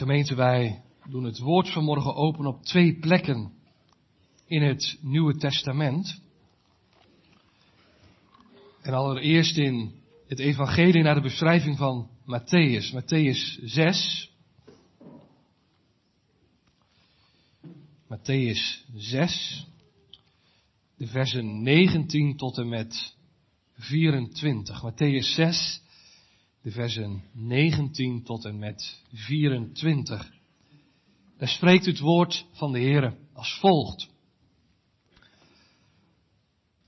Gemeente, wij doen het woord vanmorgen open op twee plekken in het Nieuwe Testament. En allereerst in het evangelie naar de beschrijving van Matthäus, Matthäus 6. Matthäus 6, de versen 19 tot en met 24. Matthäus 6, de versen 19 tot en met 24. Daar spreekt het woord van de Heer als volgt.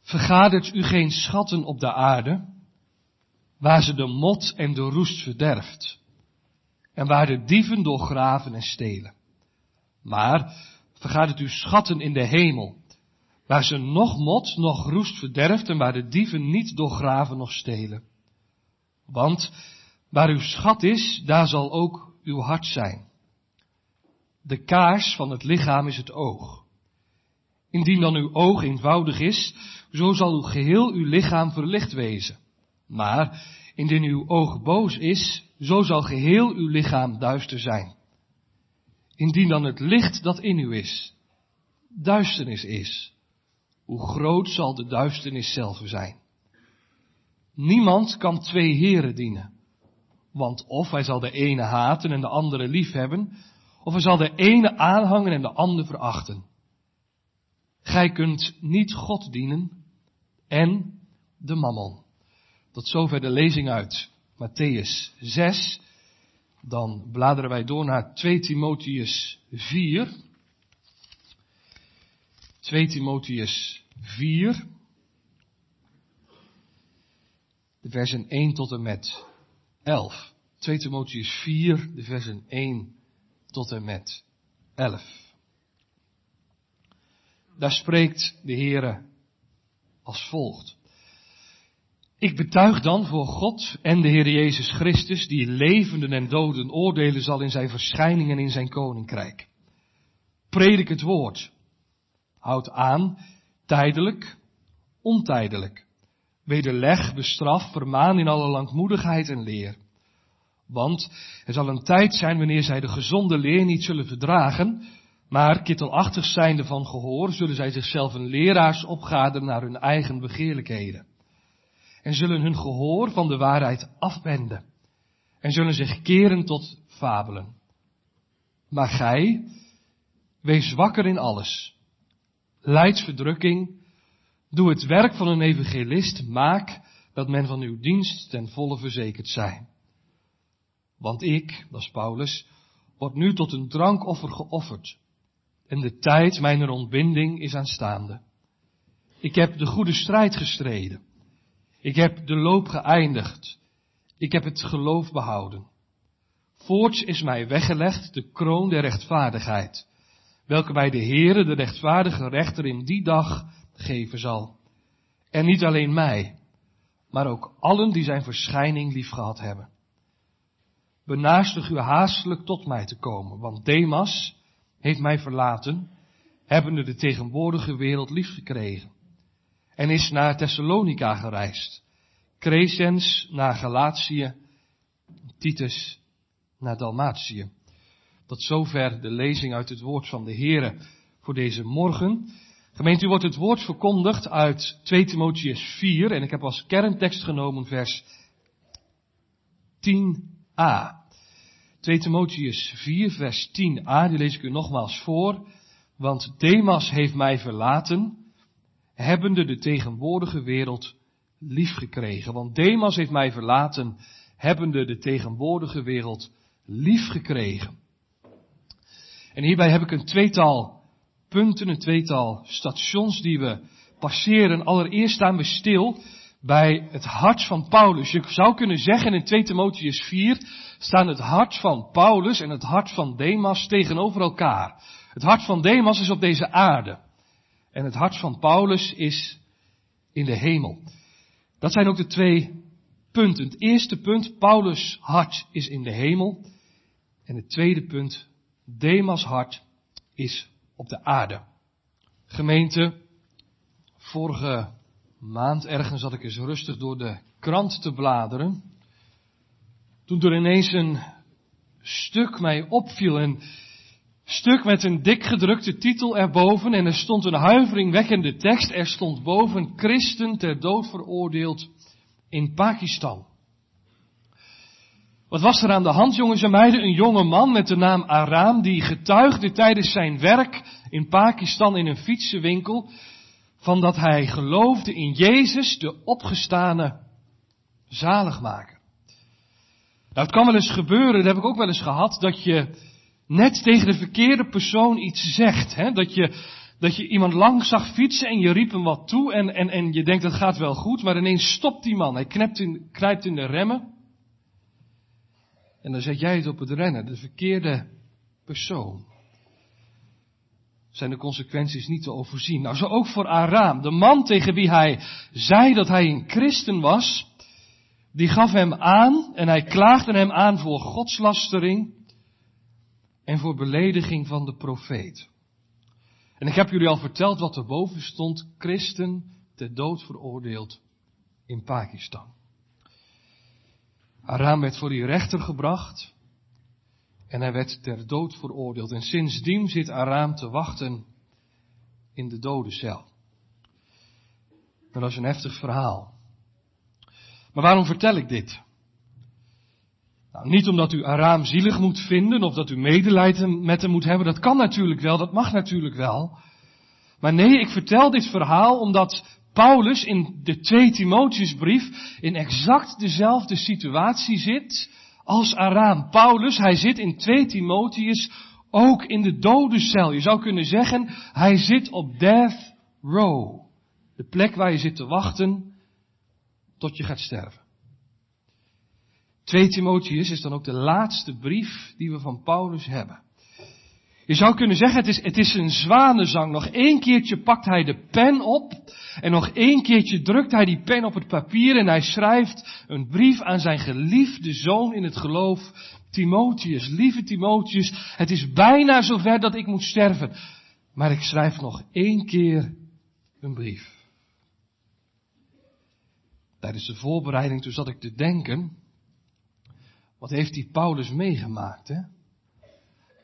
Vergadert u geen schatten op de aarde, waar ze de mot en de roest verderft, en waar de dieven doorgraven en stelen. Maar vergadert u schatten in de hemel, waar ze nog mot, nog roest verderft, en waar de dieven niet doorgraven nog stelen. Want waar uw schat is, daar zal ook uw hart zijn. De kaars van het lichaam is het oog. Indien dan uw oog eenvoudig is, zo zal uw geheel uw lichaam verlicht wezen. Maar indien uw oog boos is, zo zal geheel uw lichaam duister zijn. Indien dan het licht dat in u is, duisternis is, hoe groot zal de duisternis zelf zijn. Niemand kan twee heren dienen. Want of hij zal de ene haten en de andere liefhebben, of hij zal de ene aanhangen en de andere verachten. Gij kunt niet God dienen en de mammon. Tot zover de lezing uit Matthäus 6. Dan bladeren wij door naar 2 Timotheus 4. 2 Timotheus 4. De versen 1 tot en met 11. 2 Timotheus 4, de versen 1 tot en met 11. Daar spreekt de Heere als volgt. Ik betuig dan voor God en de Heer Jezus Christus, die levenden en doden oordelen zal in zijn verschijning en in zijn koninkrijk. Predik het woord. Houd aan, tijdelijk, ontijdelijk. Wederleg, bestraf, vermaan in alle langmoedigheid en leer. Want er zal een tijd zijn wanneer zij de gezonde leer niet zullen verdragen, maar kittelachtig zijnde van gehoor, zullen zij zichzelf een leraars opgaden naar hun eigen begeerlijkheden. En zullen hun gehoor van de waarheid afwenden. En zullen zich keren tot fabelen. Maar gij, wees wakker in alles. Leid verdrukking, Doe het werk van een evangelist, maak dat men van uw dienst ten volle verzekerd zijn. Want ik, dat is Paulus, word nu tot een drankoffer geofferd. En de tijd mijner ontbinding is aanstaande. Ik heb de goede strijd gestreden. Ik heb de loop geëindigd. Ik heb het geloof behouden. Voorts is mij weggelegd de kroon der rechtvaardigheid, welke bij de Heere, de rechtvaardige rechter, in die dag geven zal. En niet alleen mij, maar ook allen die zijn verschijning liefgehad hebben. Benaastig u haastelijk tot mij te komen, want Demas heeft mij verlaten, hebbende de tegenwoordige wereld lief gekregen, en is naar Thessalonica gereisd, Crescens naar Galatië, Titus naar Dalmatië. Tot zover de lezing uit het woord van de Here voor deze morgen. Gemeente, u wordt het woord verkondigd uit 2 Timotheus 4 en ik heb als kerntekst genomen vers 10a. 2 Timotheus 4 vers 10a, die lees ik u nogmaals voor. Want Demas heeft mij verlaten, hebbende de tegenwoordige wereld lief gekregen. Want Demas heeft mij verlaten, hebbende de tegenwoordige wereld lief gekregen. En hierbij heb ik een tweetal punten, een tweetal stations die we passeren. Allereerst staan we stil bij het hart van Paulus. Je zou kunnen zeggen in 2 Timotheus 4 staan het hart van Paulus en het hart van Demas tegenover elkaar. Het hart van Demas is op deze aarde. En het hart van Paulus is in de hemel. Dat zijn ook de twee punten. Het eerste punt, Paulus' hart is in de hemel. En het tweede punt, Demas' hart is op de aarde. Gemeente, vorige maand ergens zat ik eens rustig door de krant te bladeren. Toen er ineens een, stuk mij opviel. Een stuk met een dik gedrukte titel erboven en er stond een huiveringwekkende tekst. Er stond boven christen ter dood veroordeeld in Pakistan. Wat was er aan de hand, jongens en meiden? Een jonge man met de naam Aram, die getuigde tijdens zijn werk in Pakistan in een fietsenwinkel, van dat hij geloofde in Jezus, de opgestane zaligmaker. Nou, het kan wel eens gebeuren, dat heb ik ook wel eens gehad, dat je net tegen de verkeerde persoon iets zegt. Hè? Dat, je, dat je iemand lang zag fietsen en je riep hem wat toe en, en, en je denkt dat gaat wel goed, maar ineens stopt die man. Hij knept in, knijpt in de remmen. En dan zet jij het op het rennen, de verkeerde persoon. Zijn de consequenties niet te overzien? Nou, zo ook voor Aram. De man tegen wie hij zei dat hij een christen was, die gaf hem aan en hij klaagde hem aan voor godslastering en voor belediging van de profeet. En ik heb jullie al verteld wat er boven stond, christen ter dood veroordeeld in Pakistan. Aram werd voor die rechter gebracht en hij werd ter dood veroordeeld. En sindsdien zit Aram te wachten in de dodencel. Dat is een heftig verhaal. Maar waarom vertel ik dit? Nou, niet omdat u Aram zielig moet vinden of dat u medelijden met hem moet hebben. Dat kan natuurlijk wel, dat mag natuurlijk wel. Maar nee, ik vertel dit verhaal omdat Paulus in de 2 Timotheusbrief in exact dezelfde situatie zit als Aram. Paulus, hij zit in 2 Timotheus ook in de dodencel. Je zou kunnen zeggen, hij zit op death row. De plek waar je zit te wachten tot je gaat sterven. 2 Timotheus is dan ook de laatste brief die we van Paulus hebben. Je zou kunnen zeggen, het is, het is een zwanenzang. Nog één keertje pakt hij de pen op. En nog één keertje drukt hij die pen op het papier. En hij schrijft een brief aan zijn geliefde zoon in het geloof. Timotheus, lieve Timotheus, het is bijna zover dat ik moet sterven. Maar ik schrijf nog één keer een brief. Tijdens de voorbereiding toen zat ik te denken, wat heeft die Paulus meegemaakt, hè?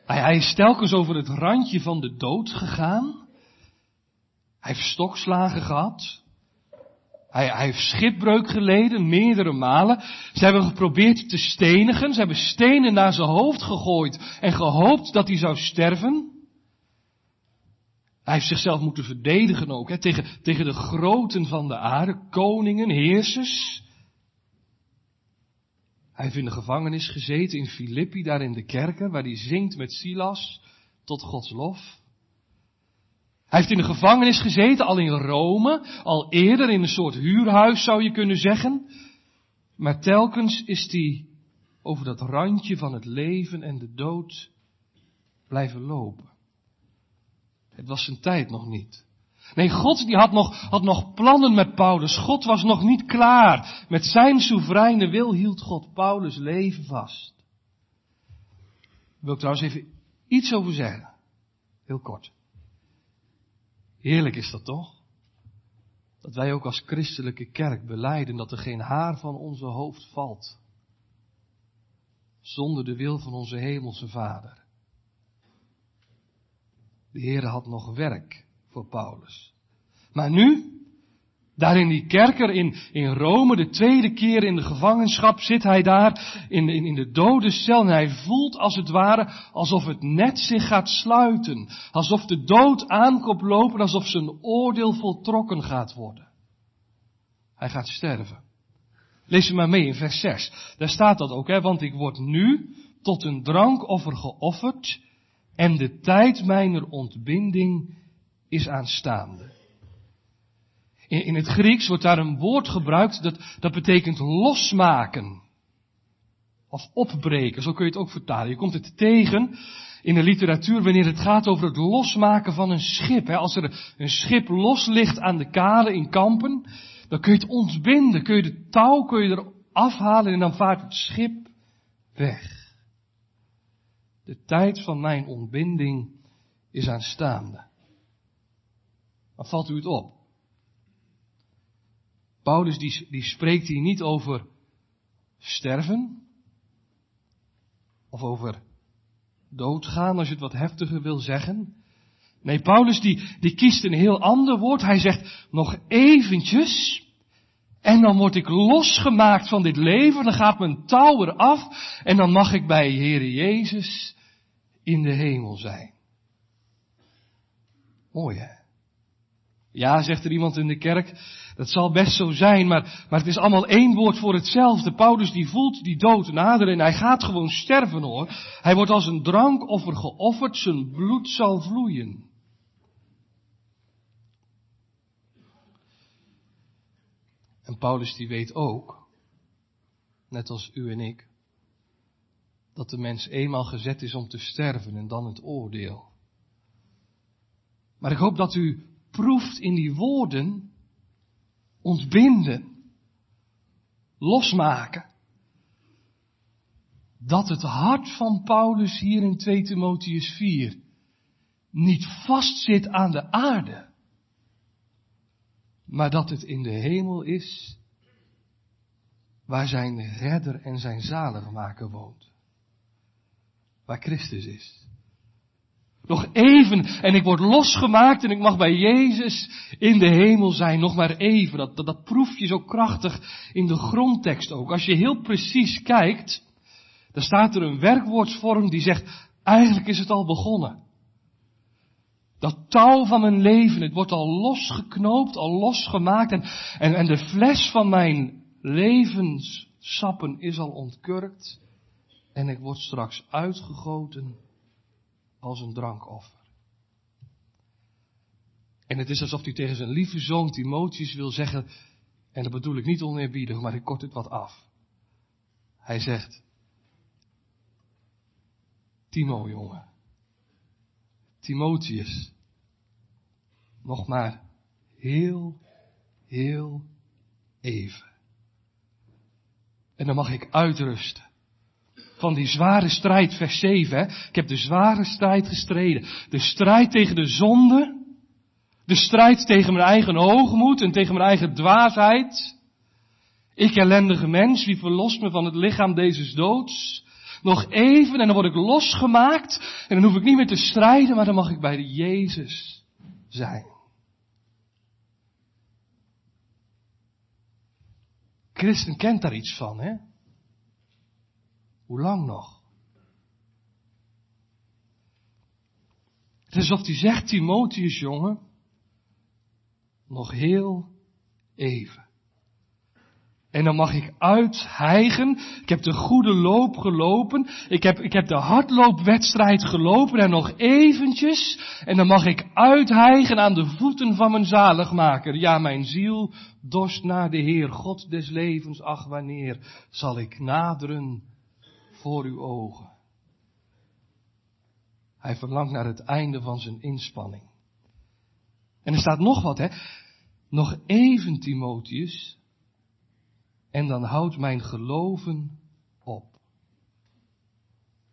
Hij, is telkens over het randje van de dood gegaan. Hij heeft stokslagen gehad. Hij, hij, heeft schipbreuk geleden, meerdere malen. Ze hebben geprobeerd te stenigen. Ze hebben stenen naar zijn hoofd gegooid en gehoopt dat hij zou sterven. Hij heeft zichzelf moeten verdedigen ook, hè, tegen, tegen de groten van de aarde, koningen, heersers. Hij heeft in de gevangenis gezeten in Filippi, daar in de kerken, waar hij zingt met Silas tot Gods lof. Hij heeft in de gevangenis gezeten, al in Rome, al eerder in een soort huurhuis zou je kunnen zeggen. Maar telkens is hij over dat randje van het leven en de dood blijven lopen. Het was zijn tijd nog niet. Nee, God die had nog, had nog plannen met Paulus. God was nog niet klaar. Met zijn soevereine wil hield God Paulus leven vast. Wil ik trouwens even iets over zeggen. Heel kort. Heerlijk is dat toch? Dat wij ook als christelijke kerk beleiden dat er geen haar van onze hoofd valt. Zonder de wil van onze hemelse Vader. De Heer had nog werk Paulus. Maar nu, daar in die kerker in, in Rome, de tweede keer in de gevangenschap, zit hij daar in, in, in de dode cel en hij voelt als het ware alsof het net zich gaat sluiten. Alsof de dood aankomt lopen, alsof zijn oordeel voltrokken gaat worden. Hij gaat sterven. Lees het maar mee in vers 6. Daar staat dat ook, hè, want ik word nu tot een drankoffer geofferd en de tijd mijner ontbinding is aanstaande. In, in het Grieks wordt daar een woord gebruikt dat, dat betekent losmaken. Of opbreken, zo kun je het ook vertalen. Je komt het tegen in de literatuur wanneer het gaat over het losmaken van een schip. Als er een schip los ligt aan de kade in kampen, dan kun je het ontbinden, kun je de touw kun je er afhalen en dan vaart het schip weg. De tijd van mijn ontbinding is aanstaande. Maar valt u het op? Paulus die, die spreekt hier niet over sterven. of over doodgaan, als je het wat heftiger wil zeggen. Nee, Paulus die, die kiest een heel ander woord. Hij zegt nog eventjes. En dan word ik losgemaakt van dit leven. Dan gaat mijn touw eraf. En dan mag ik bij Heere Jezus in de hemel zijn. Mooi hè? Ja, zegt er iemand in de kerk, dat zal best zo zijn, maar, maar het is allemaal één woord voor hetzelfde. Paulus die voelt die dood naderen en hij gaat gewoon sterven hoor. Hij wordt als een drankoffer geofferd, zijn bloed zal vloeien. En Paulus die weet ook, net als u en ik, dat de mens eenmaal gezet is om te sterven en dan het oordeel. Maar ik hoop dat u proeft in die woorden ontbinden, losmaken. Dat het hart van Paulus hier in 2 Timotheus 4 niet vastzit aan de aarde, maar dat het in de hemel is waar zijn redder en zijn zaligmaker woont. Waar Christus is. Nog even en ik word losgemaakt en ik mag bij Jezus in de hemel zijn. Nog maar even. Dat, dat, dat proef je zo krachtig in de grondtekst ook. Als je heel precies kijkt, dan staat er een werkwoordsvorm die zegt, eigenlijk is het al begonnen. Dat touw van mijn leven, het wordt al losgeknoopt, al losgemaakt en, en, en de fles van mijn levenssappen is al ontkurkt en ik word straks uitgegoten als een drankoffer. En het is alsof hij tegen zijn lieve zoon Timotheus wil zeggen, en dat bedoel ik niet oneerbiedig, maar ik kort het wat af. Hij zegt, Timo jongen, Timotheus, nog maar heel, heel even. En dan mag ik uitrusten van die zware strijd, vers 7. Hè? Ik heb de zware strijd gestreden. De strijd tegen de zonde. De strijd tegen mijn eigen hoogmoed en tegen mijn eigen dwaasheid. Ik ellendige mens, wie verlost me van het lichaam deze doods? Nog even en dan word ik losgemaakt en dan hoef ik niet meer te strijden, maar dan mag ik bij de Jezus zijn. Christen kent daar iets van, hè? Hoe lang nog? Het is alsof hij zegt, Timotheus jongen, nog heel even. En dan mag ik uithijgen. Ik heb de goede loop gelopen. Ik heb, ik heb de hardloopwedstrijd gelopen en nog eventjes. En dan mag ik uithijgen aan de voeten van mijn zaligmaker. Ja, mijn ziel dorst naar de Heer, God des levens. Ach, wanneer zal ik naderen voor uw ogen. Hij verlangt naar het einde van zijn inspanning. En er staat nog wat, hè. Nog even, Timotheus, en dan houdt mijn geloven op.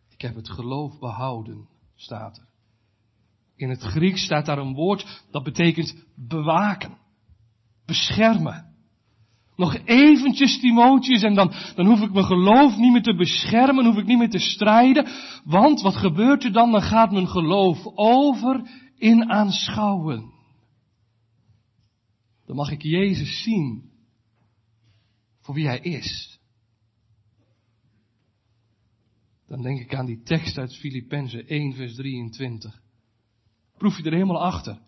Ik heb het geloof behouden, staat er. In het Grieks staat daar een woord dat betekent bewaken, beschermen. Nog eventjes Timotheus en dan, dan hoef ik mijn geloof niet meer te beschermen, hoef ik niet meer te strijden. Want wat gebeurt er dan? Dan gaat mijn geloof over in aanschouwen. Dan mag ik Jezus zien voor wie Hij is. Dan denk ik aan die tekst uit Filippenzen 1 vers 23. Proef je er helemaal achter.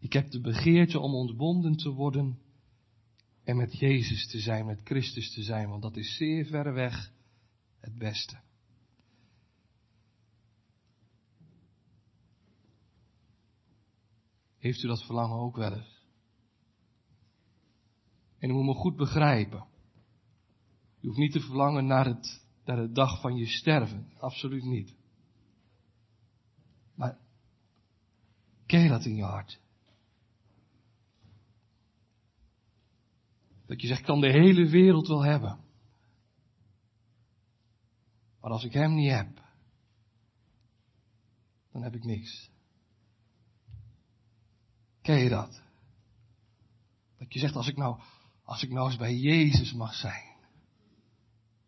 Ik heb de begeerte om ontbonden te worden en met Jezus te zijn, met Christus te zijn, want dat is zeer ver weg het beste. Heeft u dat verlangen ook wel eens? En u moet me goed begrijpen. U hoeft niet te verlangen naar, het, naar de dag van je sterven. Absoluut niet. Maar ken dat in je hart? Dat je zegt, ik kan de hele wereld wel hebben. Maar als ik hem niet heb, dan heb ik niks. Ken je dat? Dat je zegt, als ik nou, als ik nou eens bij Jezus mag zijn.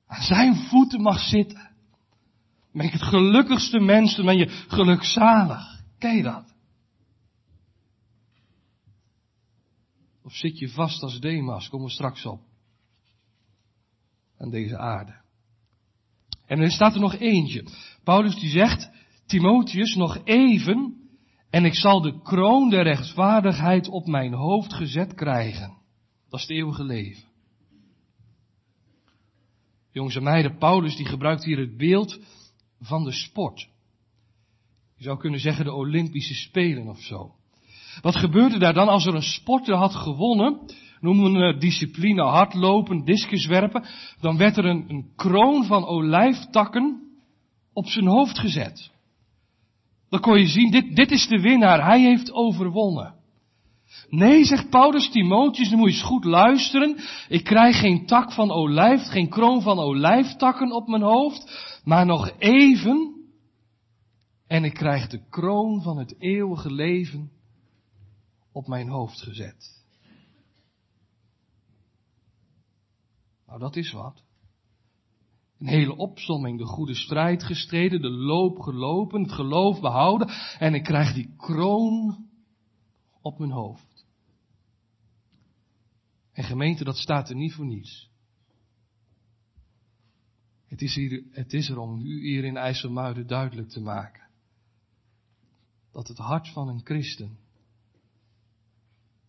Aan zijn voeten mag zitten. ben ik het gelukkigste mens, ben je gelukzalig. Ken je dat? Of zit je vast als Demas? Kom er straks op. Aan deze aarde. En er staat er nog eentje. Paulus die zegt, Timotheus, nog even, en ik zal de kroon der rechtvaardigheid op mijn hoofd gezet krijgen. Dat is het eeuwige leven. Jongens en meiden, Paulus die gebruikt hier het beeld van de sport. Je zou kunnen zeggen de Olympische Spelen of zo. Wat gebeurde daar dan als er een sporter had gewonnen? Noemen we discipline hardlopen, discuswerpen. Dan werd er een, een kroon van olijftakken op zijn hoofd gezet. Dan kon je zien, dit, dit is de winnaar, hij heeft overwonnen. Nee, zegt Paulus Timotheus, nu moet je eens goed luisteren. Ik krijg geen tak van olijf, geen kroon van olijftakken op mijn hoofd, maar nog even. En ik krijg de kroon van het eeuwige leven op mijn hoofd gezet. Nou, dat is wat. Een hele opsomming, de goede strijd gestreden, de loop gelopen, het geloof behouden en ik krijg die kroon op mijn hoofd. En gemeente, dat staat er niet voor niets. Het is, hier, het is er om u hier in IJsselmuiden duidelijk te maken. Dat het hart van een christen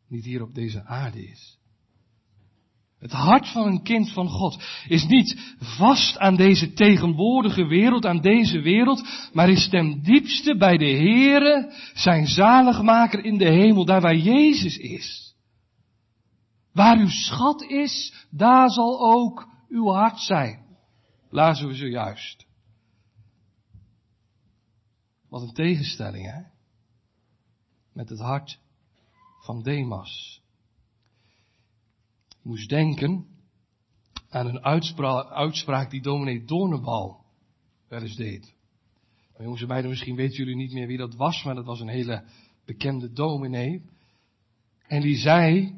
niet hier op deze aarde is. Het hart van een kind van God is niet vast aan deze tegenwoordige wereld, aan deze wereld, maar is ten diepste bij de Heere, zijn zaligmaker in de hemel, daar waar Jezus is. Waar uw schat is, daar zal ook uw hart zijn. Lazen we zojuist. Wat een tegenstelling, hè? Met het hart van Demas. Moest denken aan een uitspraak, die dominee Doornenbal wel eens deed. Nou, jongens en meiden, misschien weten jullie niet meer wie dat was, maar dat was een hele bekende dominee. En die zei,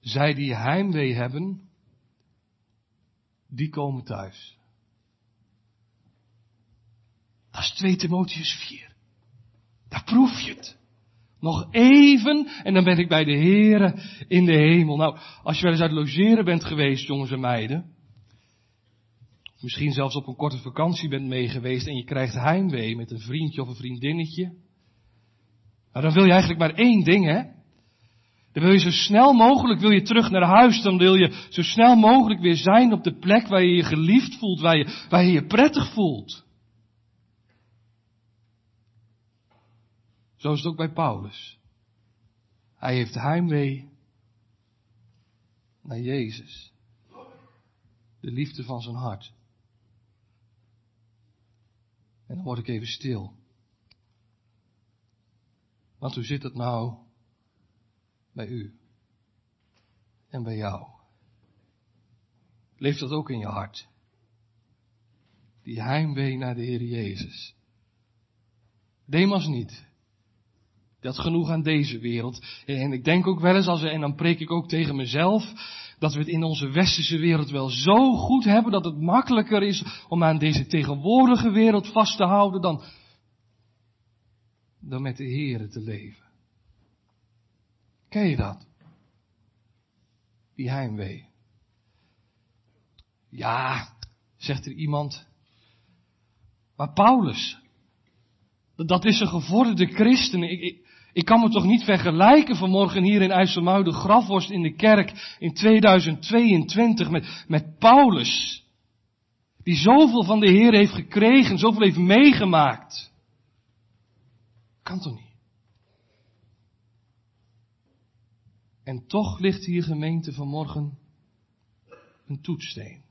zij die heimwee hebben, die komen thuis. Dat is 2 Timotheus 4. Daar proef je het. Nog even en dan ben ik bij de Here in de hemel. Nou, als je wel eens uit logeren bent geweest, jongens en meiden. Misschien zelfs op een korte vakantie bent meegeweest en je krijgt heimwee met een vriendje of een vriendinnetje. Nou, dan wil je eigenlijk maar één ding, hè? Dan wil je zo snel mogelijk wil je terug naar huis. Dan wil je zo snel mogelijk weer zijn op de plek waar je je geliefd voelt, waar je waar je, je prettig voelt. Zo is het ook bij Paulus. Hij heeft heimwee naar Jezus. De liefde van zijn hart. En dan word ik even stil. Want hoe zit het nou bij u en bij jou? Leeft dat ook in je hart? Die heimwee naar de Heer Jezus. Demas niet. Dat genoeg aan deze wereld. En ik denk ook wel eens, als, en dan preek ik ook tegen mezelf, dat we het in onze westerse wereld wel zo goed hebben dat het makkelijker is om aan deze tegenwoordige wereld vast te houden dan, dan met de Here te leven. Ken je dat? Die heimwee. Ja, zegt er iemand. Maar Paulus, dat is een gevorderde christen. Ik, ik kan me toch niet vergelijken vanmorgen hier in IJsselmuiden, grafworst in de kerk in 2022 met, met Paulus. Die zoveel van de Heer heeft gekregen, zoveel heeft meegemaakt. Kan toch niet? En toch ligt hier gemeente vanmorgen een toetssteen.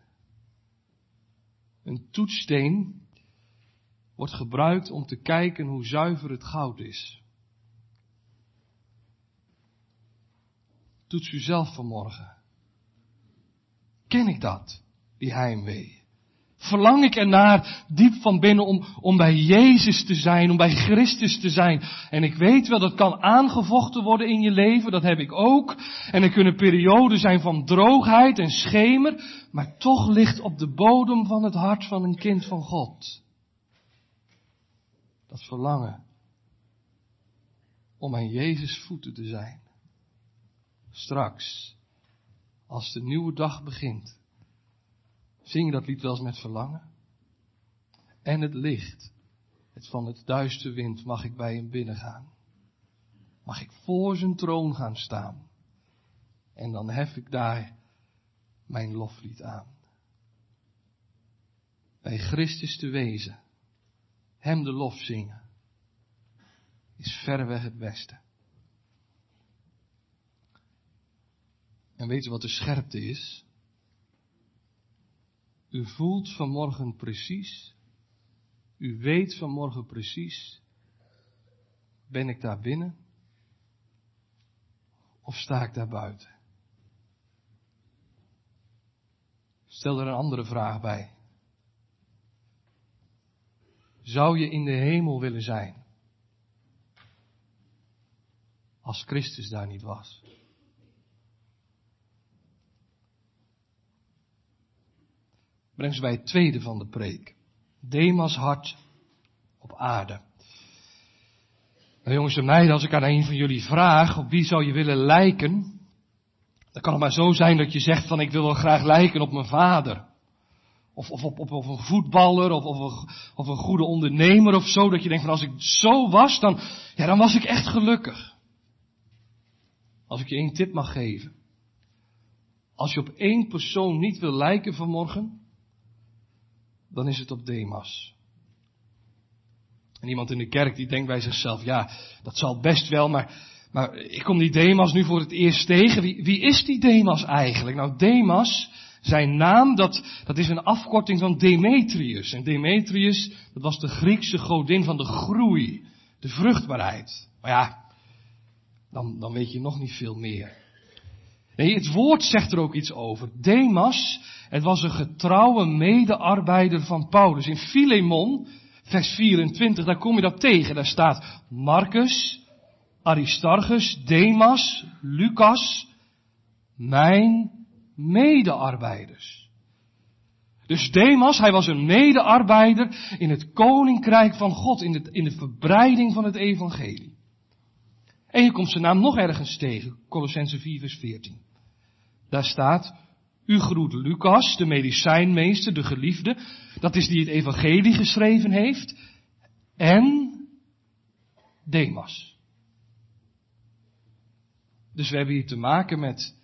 Een toetssteen wordt gebruikt om te kijken hoe zuiver het goud is. Toets u zelf vanmorgen. Ken ik dat, die heimwee? Verlang ik ernaar diep van binnen om, om bij Jezus te zijn, om bij Christus te zijn. En ik weet wel, dat kan aangevochten worden in je leven, dat heb ik ook. En er kunnen perioden zijn van droogheid en schemer, maar toch ligt op de bodem van het hart van een kind van God. Dat verlangen om aan Jezus voeten te zijn. Straks, als de nieuwe dag begint Zing je dat lied wel eens met verlangen? En het licht, het van het duister wind, mag ik bij hem binnengaan. Mag ik voor zijn troon gaan staan. En dan hef ik daar mijn loflied aan. Bij Christus te wezen, hem de lof zingen, is verreweg het beste. En weet je wat de scherpte is? U voelt vanmorgen precies, u weet vanmorgen precies, ben ik daar binnen of sta ik daar buiten? Stel er een andere vraag bij. Zou je in de hemel willen zijn als Christus daar niet was? Brengt ze bij het tweede van de preek. Demas hart op aarde. Nou, jongens en meiden, als ik aan een van jullie vraag, op wie zou je willen lijken? Dan kan het maar zo zijn dat je zegt van ik wil wel graag lijken op mijn vader. Of, of, op, op, een voetballer, of, of, een, of een goede ondernemer of zo. Dat je denkt van als ik zo was, dan, ja, dan was ik echt gelukkig. Als ik je één tip mag geven. Als je op één persoon niet wil lijken vanmorgen, dan is het op Demas. En iemand in de kerk die denkt bij zichzelf, ja, dat zal best wel, maar, maar ik kom die Demas nu voor het eerst tegen. Wie, wie is die Demas eigenlijk? Nou, Demas, zijn naam, dat, dat is een afkorting van Demetrius. En Demetrius, dat was de Griekse godin van de groei, de vruchtbaarheid. Maar ja, dan, dan weet je nog niet veel meer. Nee, het woord zegt er ook iets over. Demas, het was een getrouwe medearbeider van Paulus. In Filemon, vers 24, daar kom je dat tegen. Daar staat Marcus, Aristarchus, Demas, Lucas, mijn medearbeiders. Dus Demas, hij was een medearbeider in het koninkrijk van God, in de, in de verbreiding van het evangelie. En je komt zijn naam nog ergens tegen, Colossense 4 vers 14. Daar staat, u groet Lucas, de medicijnmeester, de geliefde, dat is die het evangelie geschreven heeft, en Demas. Dus we hebben hier te maken met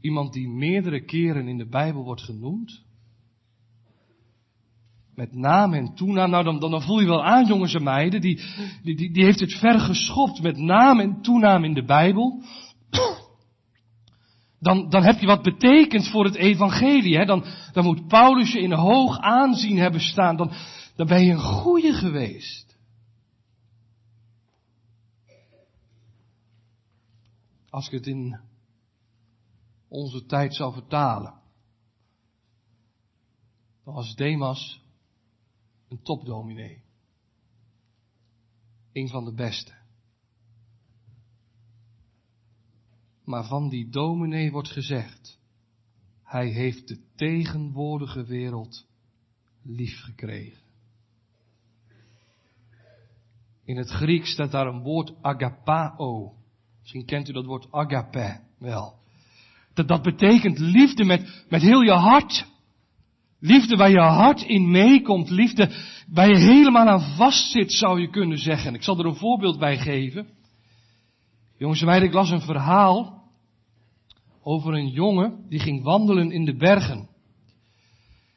iemand die meerdere keren in de Bijbel wordt genoemd. Met naam en toenaam. Nou, dan, voel je wel aan, jongens en meiden. Die, die, die, die heeft het ver geschopt met naam en toenaam in de Bijbel dan, dan heb je wat betekend voor het evangelie. Hè? Dan, dan moet Paulus je in hoog aanzien hebben staan. Dan, dan ben je een goeie geweest. Als ik het in onze tijd zou vertalen. Dan was Demas een topdominee. Een van de beste. Maar van die dominee wordt gezegd, hij heeft de tegenwoordige wereld lief gekregen. In het Grieks staat daar een woord agapao. Misschien kent u dat woord agape wel. Dat, dat betekent liefde met, met heel je hart. Liefde waar je hart in meekomt. Liefde waar je helemaal aan vastzit, zou je kunnen zeggen. Ik zal er een voorbeeld bij geven. Jongens en meiden, ik las een verhaal over een jongen die ging wandelen in de bergen.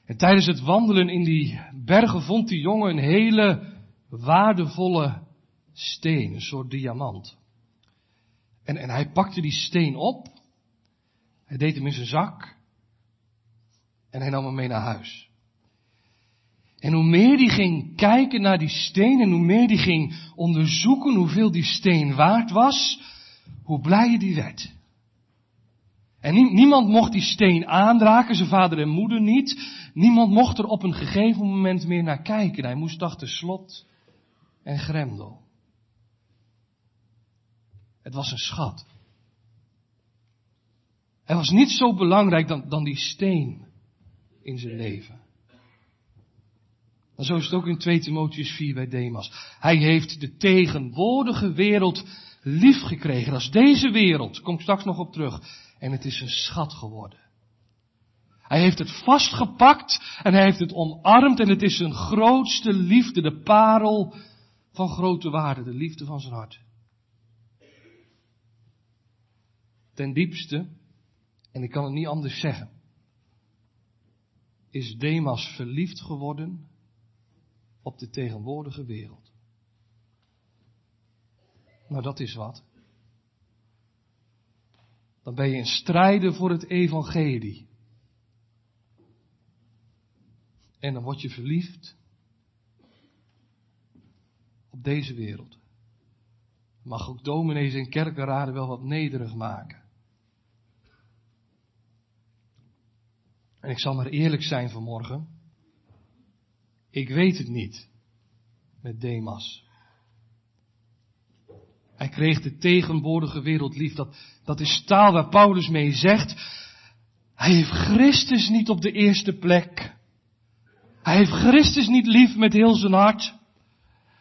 En tijdens het wandelen in die bergen vond die jongen een hele waardevolle steen, een soort diamant. En, en hij pakte die steen op, hij deed hem in zijn zak en hij nam hem mee naar huis. En hoe meer die ging kijken naar die steen en hoe meer die ging onderzoeken hoeveel die steen waard was, hoe blijer die werd. En niemand mocht die steen aanraken, zijn vader en moeder niet. Niemand mocht er op een gegeven moment meer naar kijken. Hij moest achter slot en grendel. Het was een schat. Hij was niet zo belangrijk dan, dan die steen in zijn leven. En zo is het ook in 2 Timotheus 4 bij Demas. Hij heeft de tegenwoordige wereld lief gekregen. Dat deze wereld. Kom straks nog op terug. En het is een schat geworden. Hij heeft het vastgepakt en hij heeft het omarmd en het is zijn grootste liefde, de parel van grote waarde, de liefde van zijn hart. Ten diepste, en ik kan het niet anders zeggen, is Demas verliefd geworden op de tegenwoordige wereld. Nou, dat is wat. Dan ben je in strijden voor het evangelie. En dan word je verliefd op deze wereld. Mag ook dominees en kerkenraden wel wat nederig maken. En ik zal maar eerlijk zijn vanmorgen. Ik weet het niet met Demas. Hij kreeg de tegenwoordige wereld lief. Dat, dat is taal waar Paulus mee zegt. Hij heeft Christus niet op de eerste plek. Hij heeft Christus niet lief met heel zijn hart.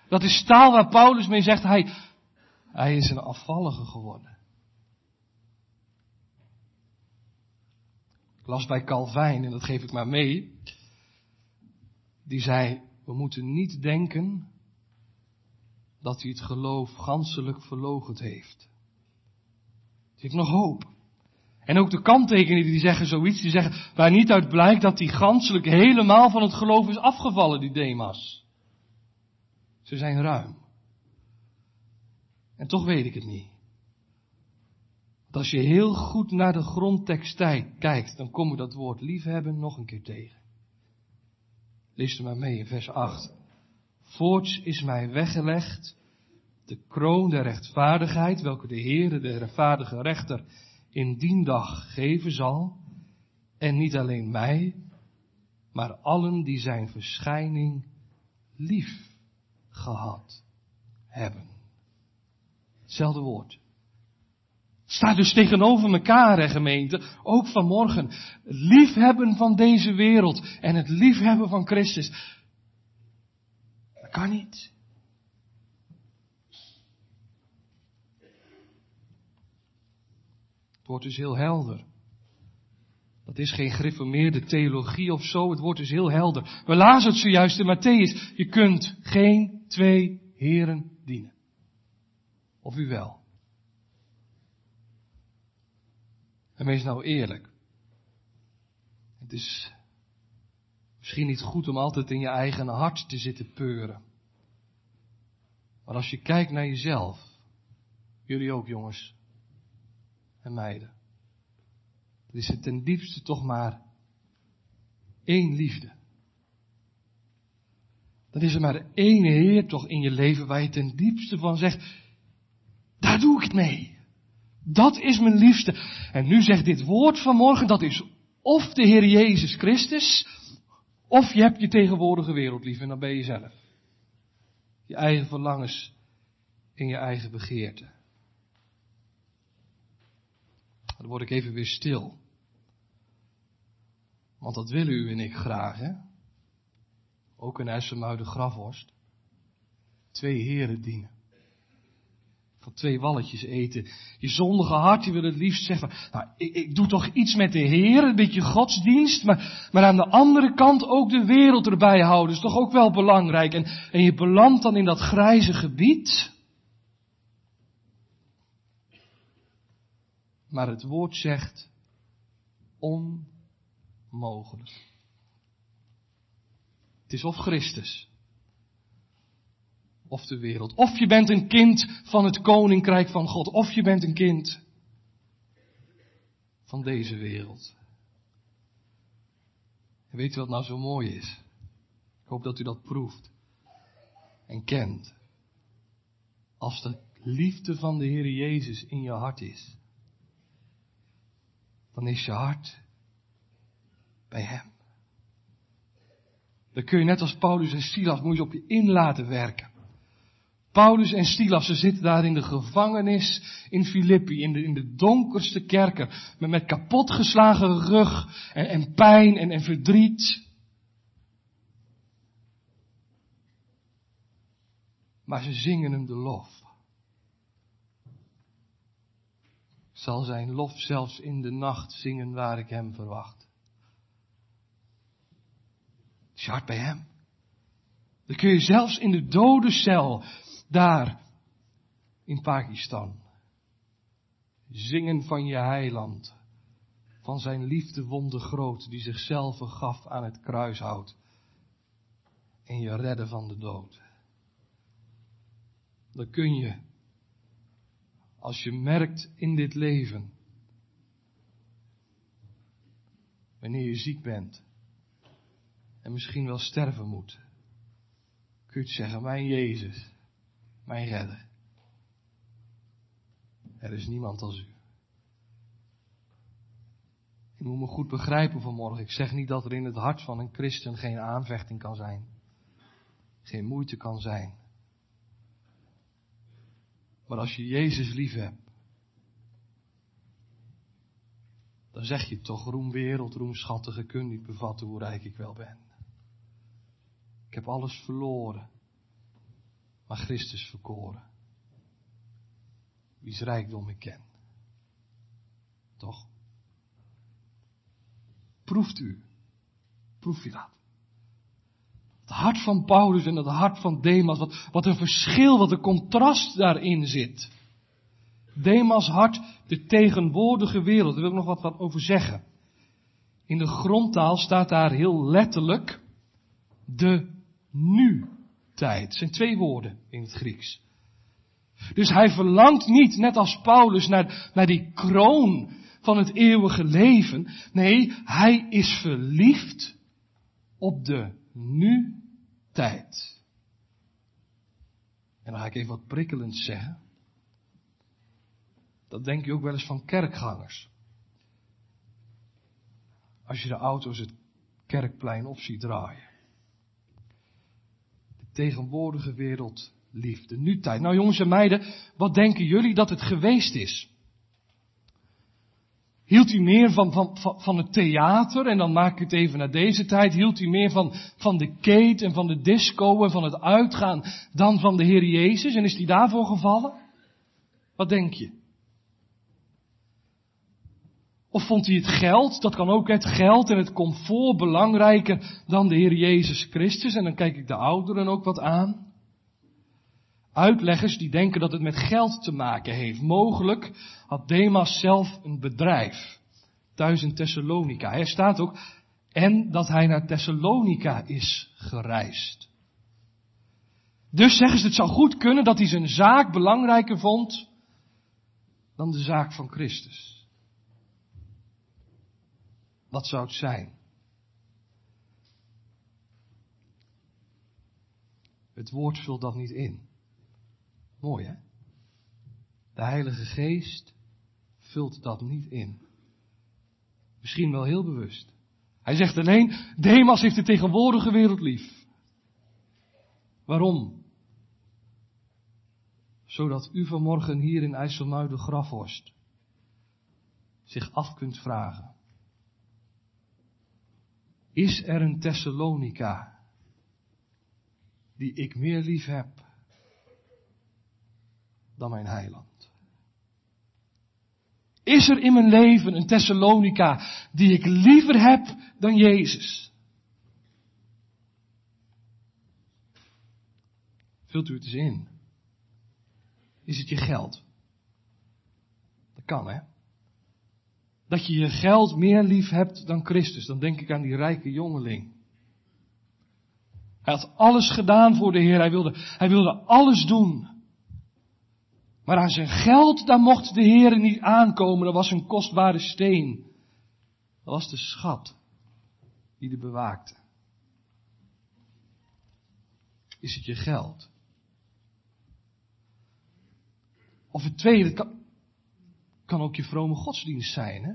Dat is taal waar Paulus mee zegt. Hij, hij is een afvallige geworden. Ik las bij Calvijn, en dat geef ik maar mee. Die zei, we moeten niet denken dat hij het geloof ganselijk verlogend heeft. Het heeft nog hoop. En ook de kanttekeningen die zeggen zoiets, die zeggen, waar niet uit blijkt dat hij ganselijk helemaal van het geloof is afgevallen, die Demas. Ze zijn ruim. En toch weet ik het niet. Want als je heel goed naar de grondtekst kijkt, dan kom je dat woord liefhebben nog een keer tegen. Lees er maar mee in vers 8. Voorts is mij weggelegd de kroon der rechtvaardigheid, welke de Heere, de rechtvaardige rechter, in dien dag geven zal. En niet alleen mij, maar allen die zijn verschijning lief gehad hebben. Hetzelfde woord. Staat dus tegenover elkaar, hè, gemeente. Ook vanmorgen. Liefhebben van deze wereld en het liefhebben van Christus. Kan niet. Het wordt dus heel helder. Dat is geen gereformeerde theologie of zo. Het wordt dus heel helder. We lazen het zojuist in Matthäus. Je kunt geen twee heren dienen. Of u wel. En wees nou eerlijk. Het is misschien niet goed om altijd in je eigen hart te zitten peuren. Maar als je kijkt naar jezelf, jullie ook jongens en meiden, dan is het ten diepste toch maar één liefde. Dan is er maar één Heer toch in je leven waar je ten diepste van zegt, daar doe ik het mee. Dat is mijn liefste. En nu zegt dit woord vanmorgen, dat is of de Heer Jezus Christus, of je hebt je tegenwoordige wereld lief en dan ben je zelf. Je eigen verlangens in je eigen begeerte. Dan word ik even weer stil. Want dat willen u en ik graag, hè? Ook een IJsselmuiden grafworst. Twee heren dienen van twee walletjes eten. Je zondige hart, je wil het liefst zeggen, nou, ik, ik, doe toch iets met de Heer, een beetje godsdienst, maar, maar aan de andere kant ook de wereld erbij houden, is toch ook wel belangrijk. En, en je belandt dan in dat grijze gebied. Maar het woord zegt onmogelijk. Het is of Christus of de wereld. Of je bent een kind van het koninkrijk van God, of je bent een kind van deze wereld. En weet u wat nou zo mooi is? Ik hoop dat u dat proeft en kent. Als de liefde van de Heer Jezus in je hart is, dan is je hart bij Hem. Dan kun je net als Paulus en Silas, moet op je in laten werken. Paulus en Silas, ze zitten daar in de gevangenis in Filippi, in de, in de donkerste kerken, met, met kapotgeslagen rug en, en pijn en, en verdriet. Maar ze zingen hem de lof. Zal zijn lof zelfs in de nacht zingen waar ik hem verwacht. Je hart bij hem? Dan kun je zelfs in de dode cel daar in Pakistan zingen van je heiland, van zijn liefde wonde groot, die zichzelf gaf aan het kruishout en je redden van de dood. Dan kun je, als je merkt in dit leven, wanneer je ziek bent en misschien wel sterven moet, kun je zeggen, mijn Jezus, mijn redder. Er is niemand als u. Je moet me goed begrijpen vanmorgen. Ik zeg niet dat er in het hart van een christen geen aanvechting kan zijn. Geen moeite kan zijn. Maar als je Jezus lief hebt, dan zeg je toch, roem wereld, roem schattige, kun niet bevatten hoe rijk ik wel ben. Ik heb alles verloren Christus verkoren. Wie's rijkdom ik ken. Toch? Proeft u. Proef je dat? Het hart van Paulus en het hart van Demas, wat, wat een verschil, wat een contrast daarin zit. Demas hart, de tegenwoordige wereld, daar wil ik nog wat, wat over zeggen. In de grondtaal staat daar heel letterlijk de nu tijd. Het zijn twee woorden in het Grieks. Dus hij verlangt niet, net als Paulus, naar, naar die kroon van het eeuwige leven. Nee, hij is verliefd op de nu-tijd. En dan ga ik even wat prikkelends zeggen. Dat denk je ook wel eens van kerkgangers. Als je de auto's het kerkplein op ziet draaien tegenwoordige wereld liefde. Nu tijd. Nou jongens en meiden, wat denken jullie dat het geweest is? Hield u meer van, van, van het theater, en dan maak ik het even naar deze tijd, hield u meer van, van de kate en van de disco en van het uitgaan dan van de Heer Jezus? En is die daarvoor gevallen? Wat denk je? Of vond hij het geld, dat kan ook het geld en het comfort belangrijker dan de Heer Jezus Christus? En dan kijk ik de ouderen ook wat aan. Uitleggers die denken dat het met geld te maken heeft. Mogelijk had Demas zelf een bedrijf thuis in Thessalonica. Hij staat ook, en dat hij naar Thessalonica is gereisd. Dus zeggen ze, het zou goed kunnen dat hij zijn zaak belangrijker vond dan de zaak van Christus. Wat zou het zijn? Het woord vult dat niet in. Mooi hè? De Heilige Geest vult dat niet in. Misschien wel heel bewust. Hij zegt alleen, Demas heeft de tegenwoordige wereld lief. Waarom? Zodat u vanmorgen hier in IJsselmuiden Grafhorst zich af kunt vragen. Is er een Thessalonica die ik meer lief heb dan mijn heiland? Is er in mijn leven een Thessalonica die ik liever heb dan Jezus? Vult u het eens in? Is het je geld? Dat kan hè? Dat je je geld meer lief hebt dan Christus. Dan denk ik aan die rijke jongeling. Hij had alles gedaan voor de Heer. Hij wilde, hij wilde alles doen. Maar aan zijn geld, daar mocht de Heer niet aankomen. Dat was een kostbare steen. Dat was de schat die de bewaakte. Is het je geld? Of het tweede, kan ook je vrome godsdienst zijn, hè?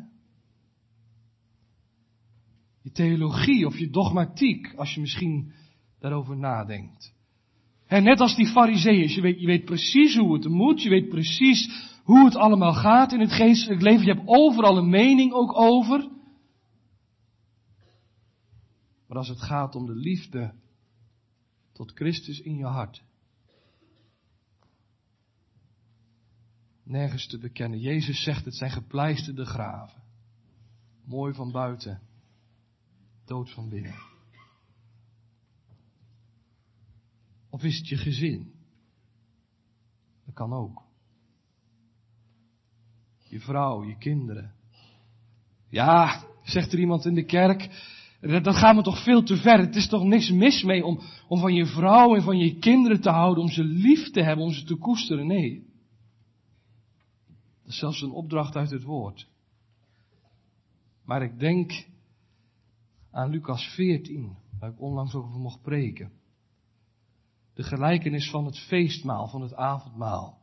je theologie of je dogmatiek, als je misschien daarover nadenkt. En net als die fariseeërs, je weet, je weet precies hoe het moet, je weet precies hoe het allemaal gaat in het geestelijk leven, je hebt overal een mening ook over. Maar als het gaat om de liefde tot Christus in je hart, nergens te bekennen. Jezus zegt het zijn gepleisterde graven. Mooi van buiten, dood van binnen. Of is het je gezin? Dat kan ook. Je vrouw, je kinderen. Ja, zegt er iemand in de kerk, dat gaat me toch veel te ver. Het is toch niks mis mee om, om van je vrouw en van je kinderen te houden, om ze lief te hebben, om ze te koesteren. Nee. Dat is zelfs een opdracht uit het woord. Maar ik denk aan Lucas 14, waar ik onlangs over mocht preken. De gelijkenis van het feestmaal, van het avondmaal.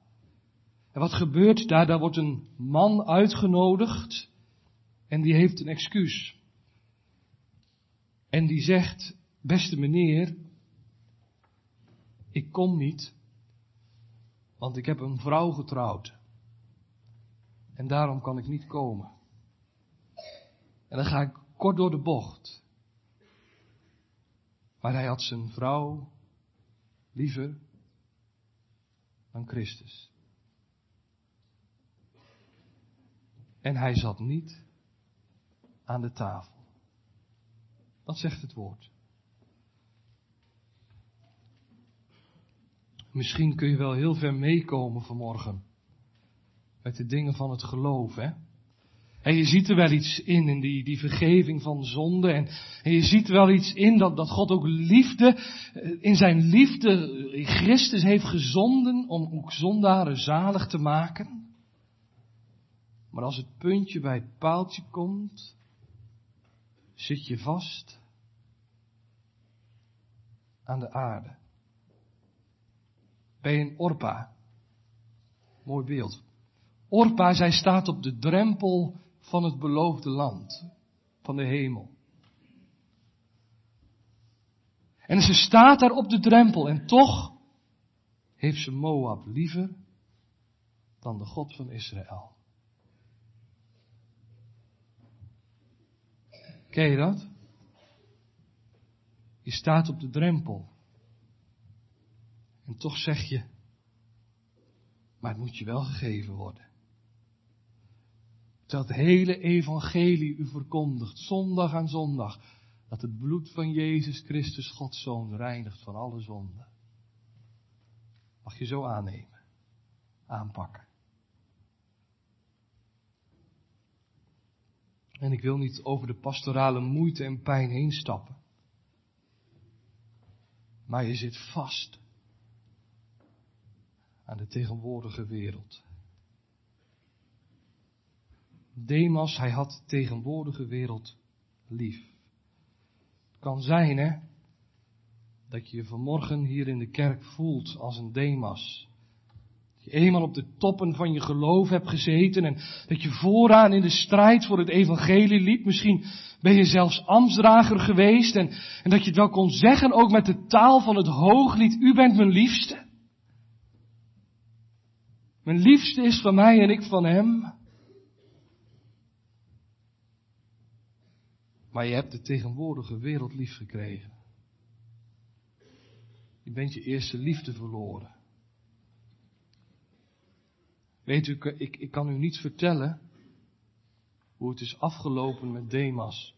En wat gebeurt daar? Daar wordt een man uitgenodigd en die heeft een excuus. En die zegt, beste meneer, ik kom niet, want ik heb een vrouw getrouwd. En daarom kan ik niet komen. En dan ga ik kort door de bocht. Maar hij had zijn vrouw liever dan Christus. En hij zat niet aan de tafel. Dat zegt het woord. Misschien kun je wel heel ver meekomen vanmorgen. Met de dingen van het geloof, hè. En je ziet er wel iets in, in die, die vergeving van zonde. En, je ziet wel iets in dat, dat God ook liefde, eh, in zijn liefde Christus heeft gezonden om ook zondaren zalig te maken. Maar als het puntje bij het paaltje komt, zit je vast aan de aarde. Bij een Orpa. Mooi beeld. Orpa, zij staat op de drempel van het beloofde land, van de hemel. En ze staat daar op de drempel en toch heeft ze Moab liever dan de God van Israël. Ken je dat? Je staat op de drempel. En toch zeg je, maar het moet je wel gegeven worden. Dat hele evangelie u verkondigt, zondag aan zondag, dat het bloed van Jezus Christus, Gods Zoon, reinigt van alle zonden. Mag je zo aannemen, aanpakken. En ik wil niet over de pastorale moeite en pijn heen stappen. Maar je zit vast aan de tegenwoordige wereld. Demas, hij had tegenwoordige wereld lief. Het kan zijn, hè, dat je je vanmorgen hier in de kerk voelt als een Demas je eenmaal op de toppen van je geloof hebt gezeten en dat je vooraan in de strijd voor het evangelie liep. Misschien ben je zelfs ambtsdrager geweest en, en dat je het wel kon zeggen ook met de taal van het hooglied, u bent mijn liefste. Mijn liefste is van mij en ik van hem. Maar je hebt de tegenwoordige wereld lief gekregen. Je bent je eerste liefde verloren. Weet u, ik, ik kan u niet vertellen hoe het is afgelopen met Demas.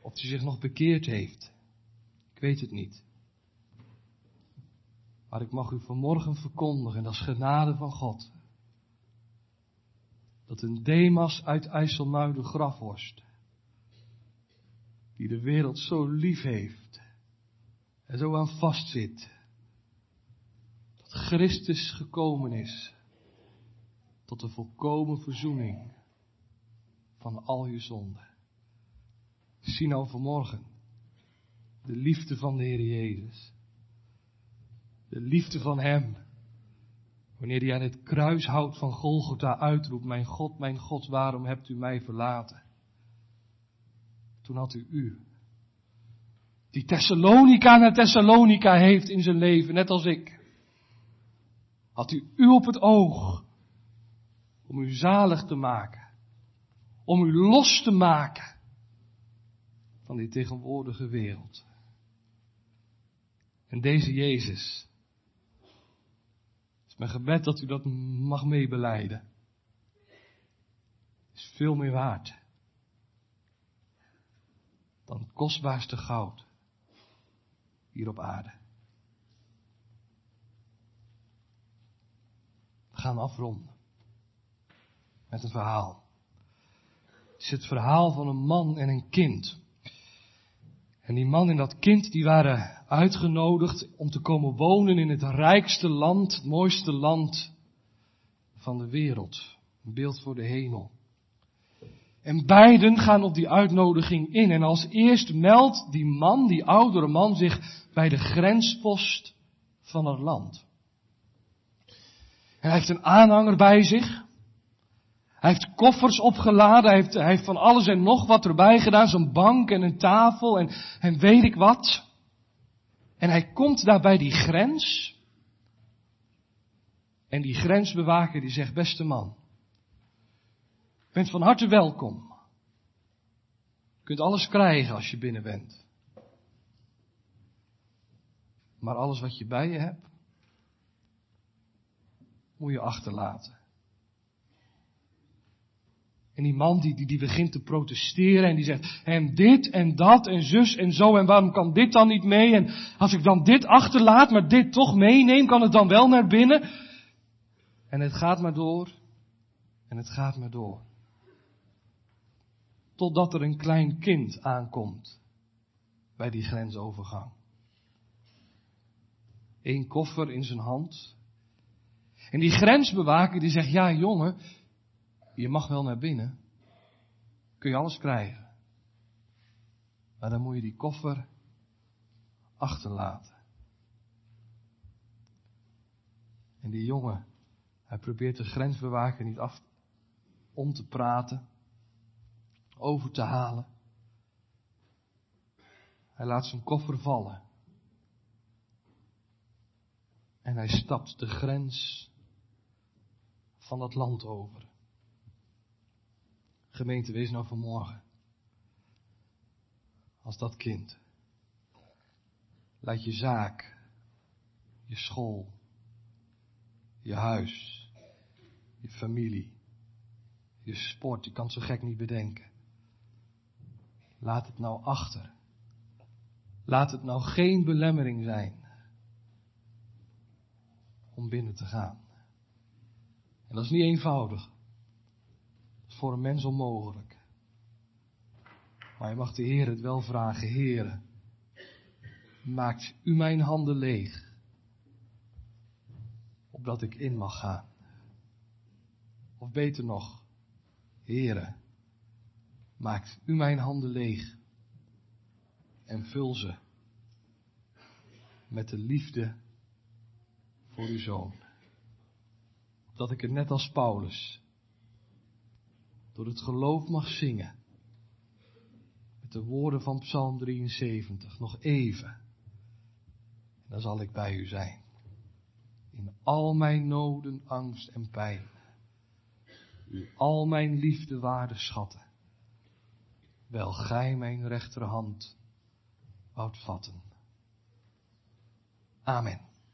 Of hij zich nog bekeerd heeft. Ik weet het niet. Maar ik mag u vanmorgen verkondigen, en dat is genade van God. Dat een Demas uit IJsselmuiden grafworst, die de wereld zo lief heeft en zo aan vastzit, Christus gekomen is tot de volkomen verzoening van al je zonden. Zie nou vanmorgen de liefde van de Heer Jezus. De liefde van Hem Wanneer hij aan het kruishout van Golgotha uitroept, mijn God, mijn God, waarom hebt u mij verlaten? Toen had u u. Die Thessalonica naar Thessalonica heeft in zijn leven, net als ik. Had u u op het oog om u zalig te maken. Om u los te maken van die tegenwoordige wereld. En deze Jezus, mijn gebed dat u dat mag meebeleiden, is veel meer waard dan het kostbaarste goud hier op aarde. We gaan afronden met een verhaal. Het is het verhaal van een man en een kind. En die man en dat kind die waren uitgenodigd om te komen wonen in het rijkste land, het mooiste land van de wereld. Een beeld voor de hemel. En beiden gaan op die uitnodiging in. En als eerst meldt die man, die oudere man, zich bij de grenspost van het land. En hij heeft een aanhanger bij zich. Hij heeft koffers opgeladen, hij heeft, hij heeft van alles en nog wat erbij gedaan, zo'n bank en een tafel en, en weet ik wat. En hij komt daar bij die grens. En die grensbewaker die zegt, beste man, bent van harte welkom. Je kunt alles krijgen als je binnen bent. Maar alles wat je bij je hebt, moet je achterlaten. En die man die, die, die begint te protesteren en die zegt, en dit en dat en zus en zo en waarom kan dit dan niet mee? En als ik dan dit achterlaat, maar dit toch meeneem, kan het dan wel naar binnen? En het gaat maar door en het gaat maar door. Totdat er een klein kind aankomt bij die grensovergang. Eén koffer in zijn hand. En die grensbewaker die zegt, ja jongen, je mag wel naar binnen. Kun je alles krijgen. Maar dan moet je die koffer achterlaten. En die jongen, hij probeert de grensbewaker niet af om te praten, over te halen. Hij laat zijn koffer vallen. En hij stapt de grens van dat land over. Gemeente, wees nou vanmorgen. Als dat kind. Laat je zaak, je school, je huis, je familie, je sport, je kan het zo gek niet bedenken. Laat het nou achter. Laat het nou geen belemmering zijn om binnen te gaan. En dat is niet eenvoudig voor een mens onmogelijk. Maar je mag de Heer het wel vragen, Heer, maakt u mijn handen leeg, opdat ik in mag gaan. Of beter nog, Heere, maakt u mijn handen leeg en vul ze met de liefde voor uw zoon. Dat ik het net als Paulus door het geloof mag zingen. Met de woorden van Psalm 73, nog even. En dan zal ik bij u zijn. In al mijn noden, angst en pijn. U al mijn liefde waarde schatten. Wel gij mijn rechterhand woudt vatten. Amen.